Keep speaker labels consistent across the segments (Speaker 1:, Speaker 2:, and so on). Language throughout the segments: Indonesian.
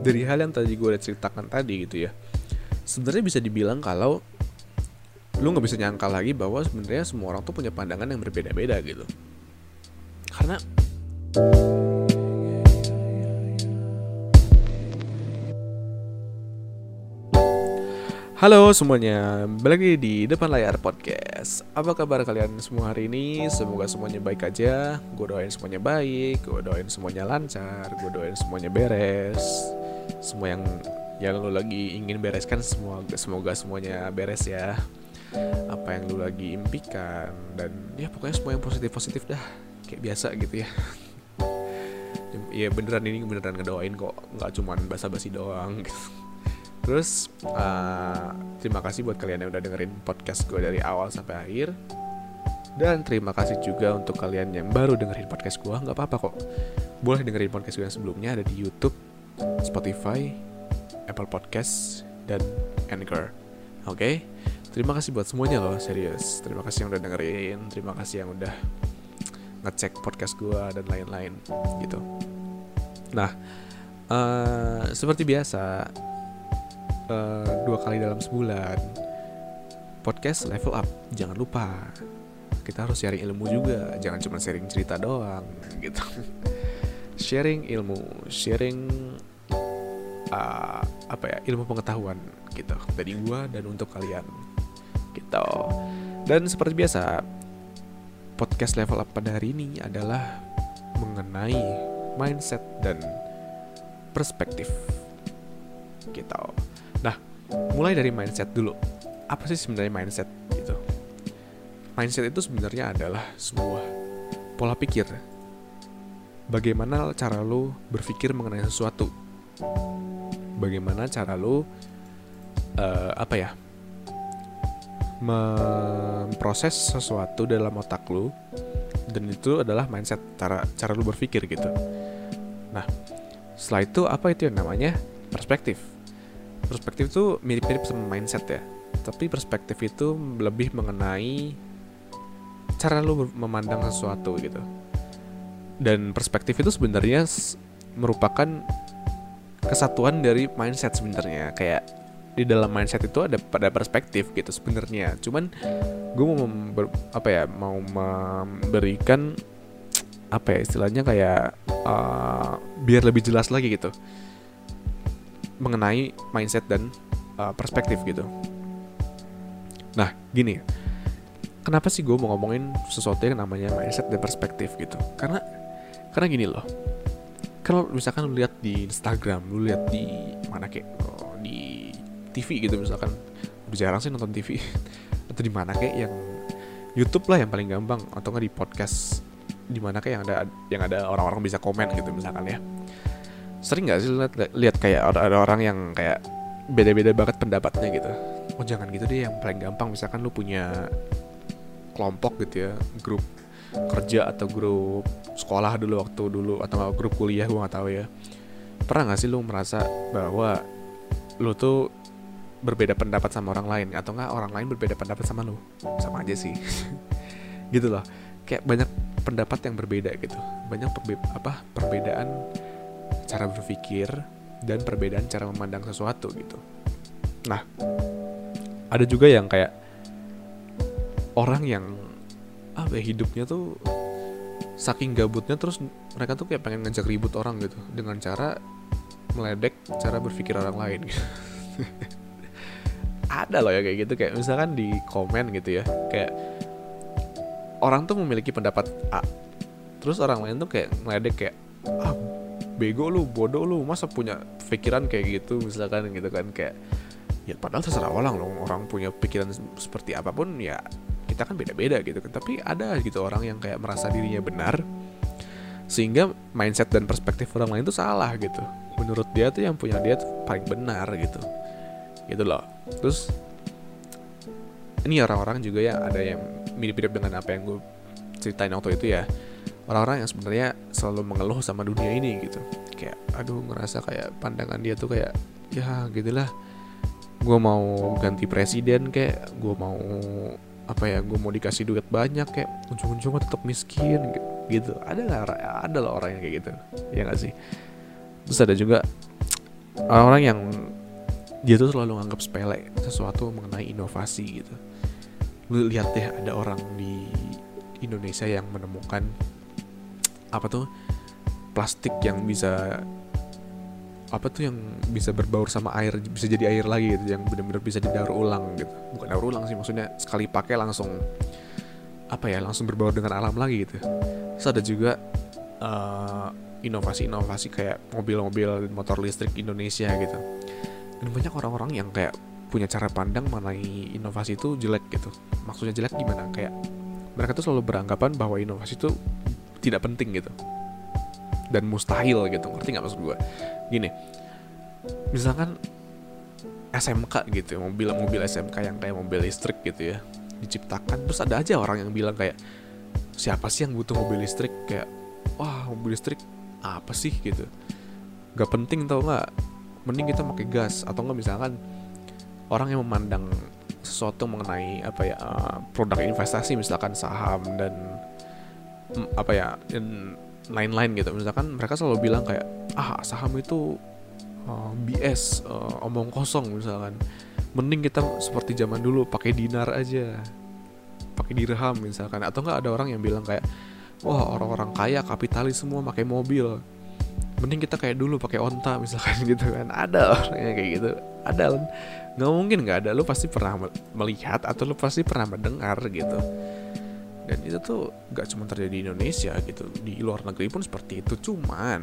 Speaker 1: dari hal yang tadi gue ceritakan tadi gitu ya sebenarnya bisa dibilang kalau lu nggak bisa nyangka lagi bahwa sebenarnya semua orang tuh punya pandangan yang berbeda-beda gitu. Karena Halo semuanya, balik lagi di depan layar podcast. Apa kabar kalian semua hari ini? Semoga semuanya baik aja. Gue doain semuanya baik, gue doain semuanya lancar Gue doain semuanya beres Semua yang yang lu lagi ingin bereskan semua Semoga semuanya beres ya Apa yang lu lagi impikan Dan ya pokoknya semua yang positif-positif dah Kayak biasa gitu ya Ya beneran ini beneran ngedoain kok Nggak cuman basa-basi doang Terus uh, terima kasih buat kalian yang udah dengerin podcast gue dari awal sampai akhir. Dan terima kasih juga untuk kalian yang baru dengerin podcast gue. Nggak apa-apa kok. Boleh dengerin podcast gue yang sebelumnya ada di YouTube, Spotify, Apple Podcast, dan Anchor. Oke, okay? terima kasih buat semuanya loh, serius. Terima kasih yang udah dengerin, terima kasih yang udah ngecek podcast gue dan lain-lain gitu. Nah, uh, seperti biasa, uh, dua kali dalam sebulan podcast level up jangan lupa kita harus sharing ilmu juga jangan cuma sharing cerita doang gitu sharing ilmu sharing uh, apa ya ilmu pengetahuan gitu dari gua dan untuk kalian gitu dan seperti biasa podcast level up pada hari ini adalah mengenai mindset dan perspektif gitu Nah, mulai dari mindset dulu. Apa sih sebenarnya mindset gitu? Mindset itu sebenarnya adalah sebuah pola pikir. Bagaimana cara lo berpikir mengenai sesuatu? Bagaimana cara lo uh, apa ya? memproses sesuatu dalam otak lo dan itu adalah mindset cara cara lu berpikir gitu. Nah, setelah itu apa itu yang namanya perspektif perspektif tuh mirip-mirip sama mindset ya tapi perspektif itu lebih mengenai cara lu memandang sesuatu gitu dan perspektif itu sebenarnya merupakan kesatuan dari mindset sebenarnya. Kayak di dalam mindset itu ada pada perspektif gitu sebenarnya. Cuman gue mau member, apa ya mau memberikan apa ya istilahnya kayak uh, biar lebih jelas lagi gitu. Mengenai mindset dan uh, perspektif gitu. Nah, gini, kenapa sih gue mau ngomongin sesuatu yang namanya mindset dan perspektif gitu? Karena karena gini loh, kalau misalkan lu lihat di Instagram, lu lihat di mana kayak oh, di TV gitu misalkan, udah jarang sih nonton TV atau di mana kayak yang YouTube lah yang paling gampang atau nggak di podcast di mana kayak yang ada yang ada orang-orang bisa komen gitu misalkan ya. Sering nggak sih lihat lihat kayak ada, ada orang yang kayak beda-beda banget pendapatnya gitu? Oh jangan gitu deh yang paling gampang misalkan lu punya kelompok gitu ya grup kerja atau grup sekolah dulu waktu dulu atau grup kuliah gue nggak tahu ya. Pernah nggak sih lu merasa bahwa lu tuh berbeda pendapat sama orang lain? Atau nggak orang lain berbeda pendapat sama lu? Sama aja sih. Gitu loh. Kayak banyak pendapat yang berbeda gitu. Banyak perbe apa perbedaan cara berpikir dan perbedaan cara memandang sesuatu gitu. Nah, ada juga yang kayak orang yang apa ya, hidupnya tuh saking gabutnya terus mereka tuh kayak pengen ngajak ribut orang gitu dengan cara meledek cara berpikir orang lain gitu. ada loh ya kayak gitu kayak misalkan di komen gitu ya kayak orang tuh memiliki pendapat A terus orang lain tuh kayak meledek kayak ah bego lu bodoh lu masa punya pikiran kayak gitu misalkan gitu kan kayak ya padahal terserah orang loh orang punya pikiran seperti apa pun ya kita kan beda-beda gitu kan. Tapi ada gitu orang yang kayak merasa dirinya benar sehingga mindset dan perspektif orang lain itu salah gitu. Menurut dia tuh yang punya dia tuh paling benar gitu. Gitu loh. Terus ini orang-orang juga ya ada yang mirip-mirip dengan apa yang gue ceritain waktu itu ya. Orang-orang yang sebenarnya selalu mengeluh sama dunia ini gitu. Kayak aduh ngerasa kayak pandangan dia tuh kayak ya gitulah. Gue mau ganti presiden kayak gue mau apa ya gue mau dikasih duit banyak kayak ujung-ujungnya tetap miskin gitu. Ada lah ada lah orang yang kayak gitu. Ya gak sih? Terus ada juga orang-orang yang dia tuh selalu nganggap sepele sesuatu mengenai inovasi gitu. Lu lihat deh ada orang di Indonesia yang menemukan apa tuh plastik yang bisa apa tuh yang bisa berbaur sama air bisa jadi air lagi gitu yang benar-benar bisa didaur ulang gitu. Bukan daur ulang sih maksudnya sekali pakai langsung apa ya langsung berbaur dengan alam lagi gitu. Terus ada juga uh, inovasi-inovasi kayak mobil-mobil motor listrik Indonesia gitu. Dan banyak orang-orang yang kayak punya cara pandang mengenai inovasi itu jelek gitu. Maksudnya jelek gimana? Kayak mereka tuh selalu beranggapan bahwa inovasi itu tidak penting gitu dan mustahil gitu. Ngerti nggak maksud gue gini misalkan SMK gitu mobil-mobil SMK yang kayak mobil listrik gitu ya diciptakan terus ada aja orang yang bilang kayak siapa sih yang butuh mobil listrik? Kayak wah mobil listrik apa sih? Gitu. Gak penting tau nggak mending kita pakai gas atau nggak misalkan orang yang memandang sesuatu mengenai apa ya uh, produk investasi misalkan saham dan apa ya dan lain-lain gitu. Misalkan mereka selalu bilang kayak ah saham itu uh, BS uh, omong kosong misalkan. Mending kita seperti zaman dulu pakai dinar aja pakai dirham misalkan. Atau enggak ada orang yang bilang kayak wah orang-orang kaya kapitalis semua pakai mobil. Mending kita kayak dulu pakai onta misalkan gitu kan. Ada orang yang kayak gitu. Ada. Nggak mungkin nggak ada. Lu pasti pernah melihat atau lu pasti pernah mendengar gitu dan itu tuh gak cuma terjadi di Indonesia gitu di luar negeri pun seperti itu. Cuman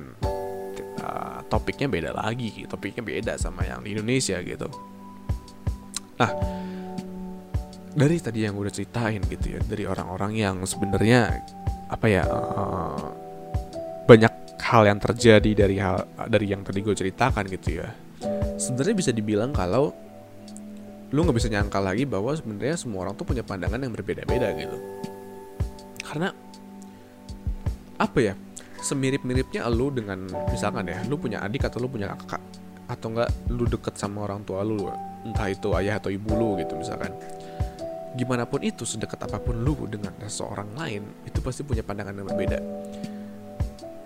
Speaker 1: uh, topiknya beda lagi topiknya beda sama yang di Indonesia gitu. Nah dari tadi yang udah ceritain gitu ya dari orang-orang yang sebenarnya apa ya uh, banyak hal yang terjadi dari hal dari yang tadi gue ceritakan gitu ya. Sebenarnya bisa dibilang kalau lu nggak bisa nyangka lagi bahwa sebenarnya semua orang tuh punya pandangan yang berbeda-beda gitu karena apa ya semirip-miripnya lu dengan misalkan ya lu punya adik atau lu punya kakak atau enggak lu deket sama orang tua lu entah itu ayah atau ibu lu gitu misalkan. Gimana pun itu sedekat apa pun lu dengan seseorang lain itu pasti punya pandangan yang berbeda.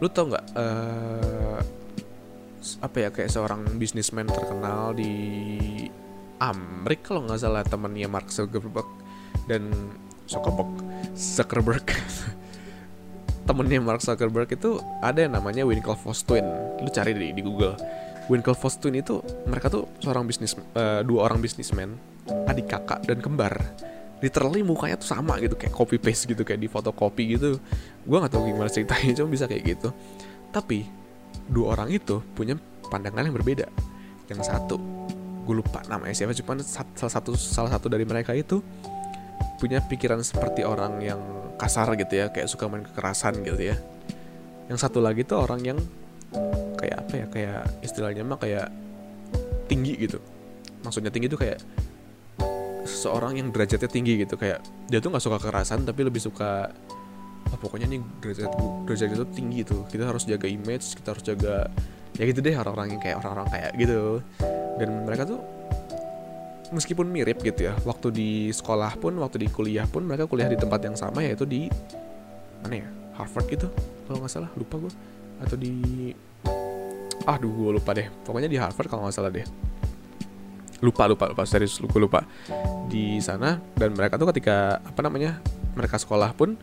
Speaker 1: Lu tau nggak uh, apa ya kayak seorang bisnismen terkenal di Amerika kalau nggak salah temannya Mark Zuckerberg dan Zuckerberg Zuckerberg. Temennya Mark Zuckerberg itu ada yang namanya Winklevoss Twin. Lu cari di, di Google. Winklevoss Twin itu mereka tuh seorang bisnis uh, dua orang bisnismen adik kakak dan kembar. Literally mukanya tuh sama gitu kayak copy paste gitu kayak di fotokopi gitu. Gue nggak tahu gimana ceritanya cuma bisa kayak gitu. Tapi dua orang itu punya pandangan yang berbeda. Yang satu gue lupa namanya siapa cuma salah satu salah satu dari mereka itu punya pikiran seperti orang yang kasar gitu ya kayak suka main kekerasan gitu ya. Yang satu lagi tuh orang yang kayak apa ya kayak istilahnya mah kayak tinggi gitu. Maksudnya tinggi tuh kayak seseorang yang derajatnya tinggi gitu kayak dia tuh nggak suka kekerasan tapi lebih suka oh, pokoknya nih derajat derajat itu tinggi tuh kita harus jaga image kita harus jaga ya gitu deh orang-orang yang kayak orang-orang kayak gitu. Dan mereka tuh meskipun mirip gitu ya waktu di sekolah pun waktu di kuliah pun mereka kuliah di tempat yang sama yaitu di mana ya Harvard gitu kalau nggak salah lupa gue atau di ah gue lupa deh. Pokoknya di Harvard kalau nggak salah deh. Lupa lupa lupa serius gue lupa. Di sana dan mereka tuh ketika apa namanya mereka sekolah pun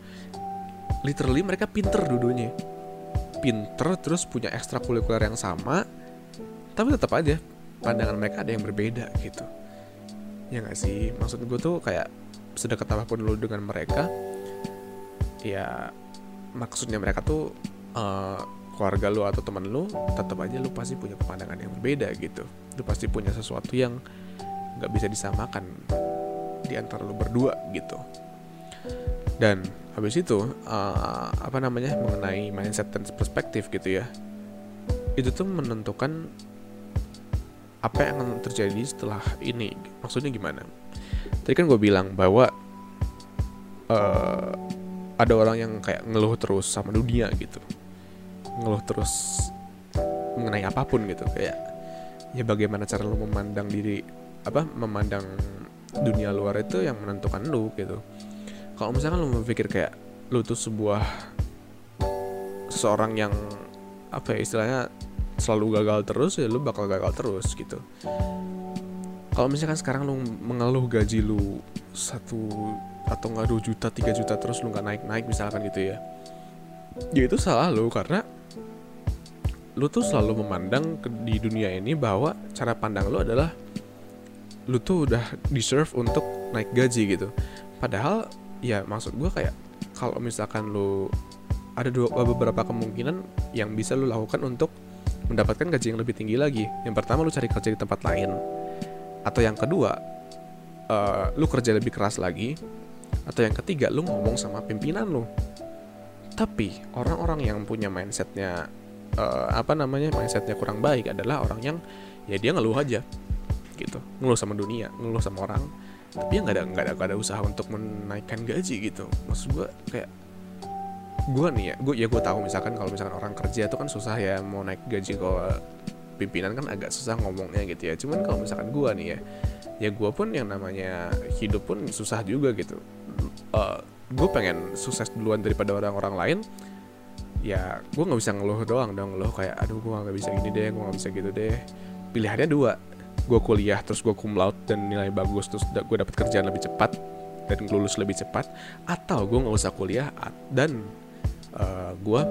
Speaker 1: literally mereka pinter dudunya pinter terus punya ekstrakurikuler yang sama tapi tetap aja pandangan mereka ada yang berbeda gitu ya gak sih? Maksud gue tuh kayak sedekat apa pun lu dengan mereka ya maksudnya mereka tuh uh, keluarga lu atau teman lu tetap aja lu pasti punya pandangan yang berbeda gitu. Lu pasti punya sesuatu yang nggak bisa disamakan di antara lu berdua gitu. Dan habis itu uh, apa namanya mengenai mindset dan perspektif gitu ya itu tuh menentukan apa yang akan terjadi setelah ini? Maksudnya gimana? Tadi kan gue bilang bahwa uh, ada orang yang kayak ngeluh terus sama dunia gitu. Ngeluh terus mengenai apa pun gitu kayak ya bagaimana cara lu memandang diri apa memandang dunia luar itu yang menentukan lu gitu. Kalau misalkan lu berpikir kayak lu tuh sebuah seseorang yang apa ya istilahnya selalu gagal terus ya lu bakal gagal terus gitu. Kalau misalkan sekarang lu mengeluh gaji lu satu atau nggak dua juta tiga juta terus lu nggak naik naik misalkan gitu ya ya itu salah lu karena lu tuh selalu memandang di dunia ini bahwa cara pandang lu adalah lu tuh udah deserve untuk naik gaji gitu. Padahal ya maksud gue kayak kalau misalkan lu ada dua beberapa kemungkinan yang bisa lu lakukan untuk mendapatkan gaji yang lebih tinggi lagi. Yang pertama lu cari kerja di tempat lain. Atau yang kedua uh, lu kerja lebih keras lagi. Atau yang ketiga lu ngomong sama pimpinan lu. Tapi orang-orang yang punya mindsetnya uh, apa namanya mindsetnya kurang baik adalah orang yang ya dia ngeluh aja gitu. Ngeluh sama dunia ngeluh sama orang. Tapi ya nggak ada nggak ada gak ada usaha untuk menaikkan gaji gitu. Maksud gue kayak gue nih ya gue ya gue tahu misalkan kalau misalkan orang kerja itu kan susah ya mau naik gaji kalau pimpinan kan agak susah ngomongnya gitu ya. Cuman kalau misalkan gue nih ya ya gue pun yang namanya hidup pun susah juga gitu. Uh, eh, gue pengen sukses duluan daripada orang-orang lain ya gue nggak bisa ngeluh doang dong ngeluh kayak aduh gue nggak bisa gini deh gue nggak bisa gitu deh. Pilihannya dua gue kuliah terus gue cum laude dan nilai bagus terus gue dapet kerjaan lebih cepat dan lulus lebih cepat atau gue nggak usah kuliah dan uh, gue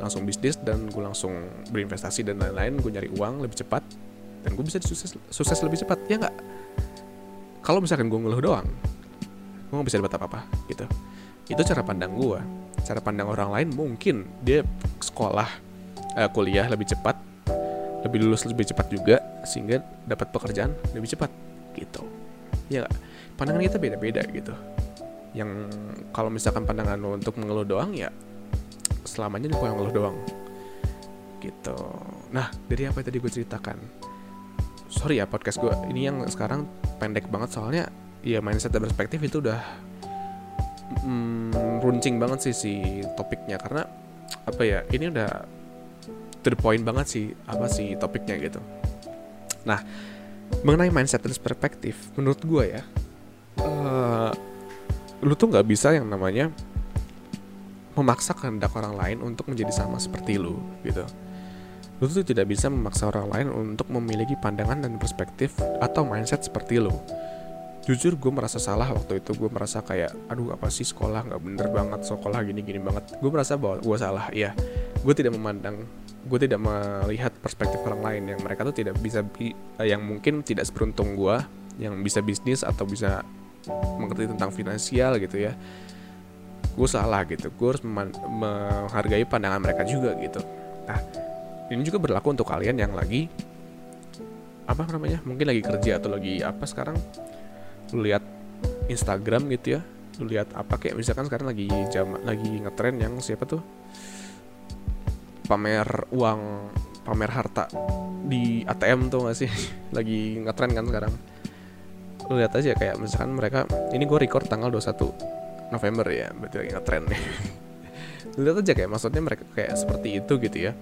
Speaker 1: langsung bisnis dan gue langsung berinvestasi dan lain-lain. Gue nyari uang lebih cepat dan gue bisa sukses sukses lebih cepat ya nggak? Kalau misalkan gue ngeluh doang gue nggak bisa dapat apa-apa gitu. Itu cara pandang gue cara pandang orang lain mungkin dia sekolah uh, kuliah lebih cepat lebih lulus lebih cepat juga sehingga dapat pekerjaan lebih cepat gitu. Ya gak? pandangan kita beda-beda gitu. Yang kalau misalkan pandangan lo untuk mengeluh doang ya selamanya nih yang ngeluh doang. Gitu. Nah dari apa yang tadi gue ceritakan? Sorry ya podcast gue ini yang sekarang pendek banget soalnya ya mindset dan perspektif itu udah mm, runcing banget sih si topiknya. Karena apa ya ini udah to the point banget sih apa sih topiknya gitu. Nah mengenai mindset dan perspektif menurut gue ya uh, lu tuh nggak bisa yang namanya memaksa kehendak orang lain untuk menjadi sama seperti lu gitu. Lu tuh tidak bisa memaksa orang lain untuk memiliki pandangan dan perspektif atau mindset seperti lu. Jujur gue merasa salah waktu itu. Gue merasa kayak aduh apa sih sekolah nggak bener banget sekolah gini gini banget. Gue merasa bahwa gue salah ya gue tidak memandang gue tidak melihat perspektif orang lain. Yang mereka tuh tidak bisa bi eh, yang mungkin tidak seberuntung gue yang bisa bisnis atau bisa mengerti tentang finansial gitu ya gue salah gitu. Gue harus menghargai pandangan mereka juga gitu. Nah ini juga berlaku untuk kalian yang lagi apa namanya mungkin lagi kerja atau lagi apa sekarang. Lu lihat Instagram gitu ya. Lu lihat apa kayak misalkan sekarang lagi jam lagi ngetren yang siapa tuh? Pamer uang pamer harta di ATM tuh gak sih? Lagi ngetren kan sekarang. Lu lihat aja kayak misalkan mereka ini gue record tanggal 21 November ya berarti lagi ngetren nih. Lihat aja kayak maksudnya mereka kayak seperti itu gitu ya.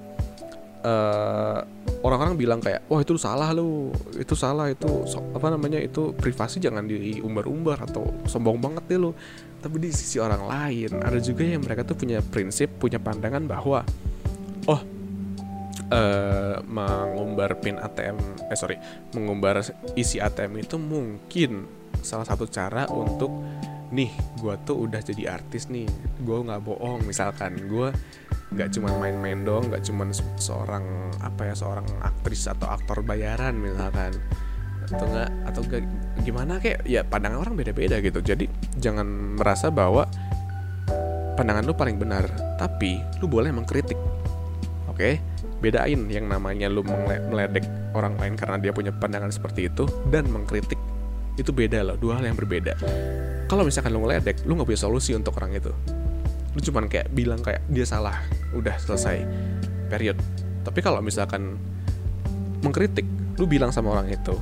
Speaker 1: Uh, orang-orang bilang kayak wah itu salah lu itu salah itu so, apa namanya itu privasi jangan diumbar-umbar atau sombong banget deh lu. Tapi di sisi orang lain ada juga yang mereka tuh punya prinsip punya pandangan bahwa oh uh, mengumbar pin ATM eh sorry mengumbar isi ATM itu mungkin salah satu cara untuk nih gue tuh udah jadi artis nih. Gue nggak bohong. Misalkan gue nggak cuma main-main dong nggak cuma seorang apa ya seorang aktris atau aktor bayaran misalkan. Atau enggak atau gak, gimana kayak ya pandangan orang beda-beda gitu. Jadi jangan merasa bahwa pandangan lu paling benar tapi lu boleh mengkritik. Oke? Okay? bedain yang namanya lu meledek orang lain karena dia punya pandangan seperti itu dan mengkritik itu beda loh dua hal yang berbeda. Kalau misalkan lu ngeledek lu nggak punya solusi untuk orang itu. Lu cuman kayak bilang kayak dia salah udah selesai period. Tapi kalau misalkan mengkritik lu bilang sama orang itu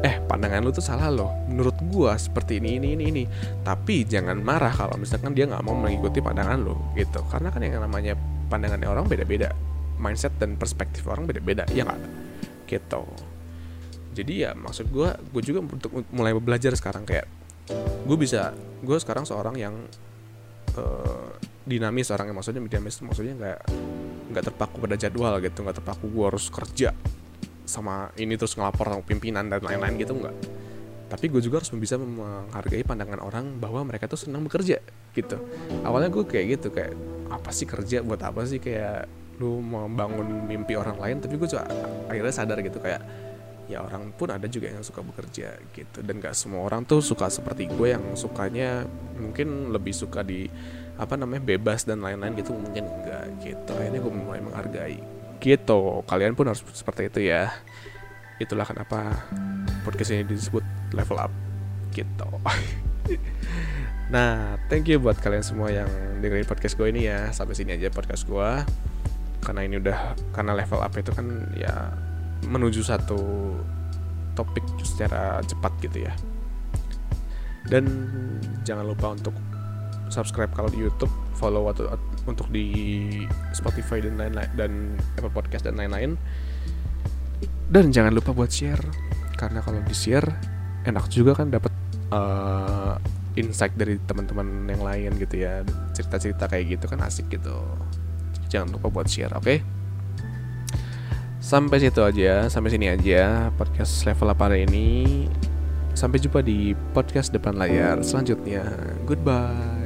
Speaker 1: eh pandangan lu tuh salah loh. Menurut gua seperti ini ini ini ini. Tapi jangan marah kalau misalkan dia nggak mau mengikuti pandangan lu gitu. Karena kan yang namanya pandangannya orang beda-beda. Mindset dan perspektif orang beda-beda ya nggak? Gitu jadi ya maksud gue gue juga untuk mulai belajar sekarang kayak gue bisa gue sekarang seorang yang uh, dinamis orangnya maksudnya dinamis maksudnya kayak nggak terpaku pada jadwal gitu nggak terpaku gue harus kerja sama ini terus ngelapor sama pimpinan dan lain-lain gitu nggak. Tapi gue juga harus bisa menghargai pandangan orang bahwa mereka tuh senang bekerja gitu. Awalnya gue kayak gitu kayak apa sih kerja? Buat apa sih? Kayak lu membangun mimpi orang lain? Tapi gue juga akhirnya sadar gitu kayak ya orang pun ada juga yang suka bekerja gitu. Dan gak semua orang tuh suka seperti gue yang sukanya mungkin lebih suka di apa namanya bebas dan lain-lain gitu mungkin enggak gitu. Akhirnya gue mulai menghargai. Gitu kalian pun harus seperti itu ya. Itulah kenapa podcast ini disebut level up. Gitu. Nah thank you buat kalian semua yang dengerin podcast gue ini ya. Sampai sini aja podcast gue karena ini udah karena level up itu kan ya menuju satu topik secara cepat gitu ya. Dan jangan lupa untuk subscribe kalau di YouTube follow atau untuk di Spotify dan lain-lain dan Apple Podcast dan lain-lain. Dan jangan lupa buat share karena kalau di share enak juga kan dapat uh, insight dari teman-teman yang lain gitu ya. Cerita-cerita kayak gitu kan asik gitu. Jangan lupa buat share oke? okay? Sampai situ aja sampai sini aja podcast level apa hari ini. Sampai jumpa di podcast depan layar selanjutnya. Goodbye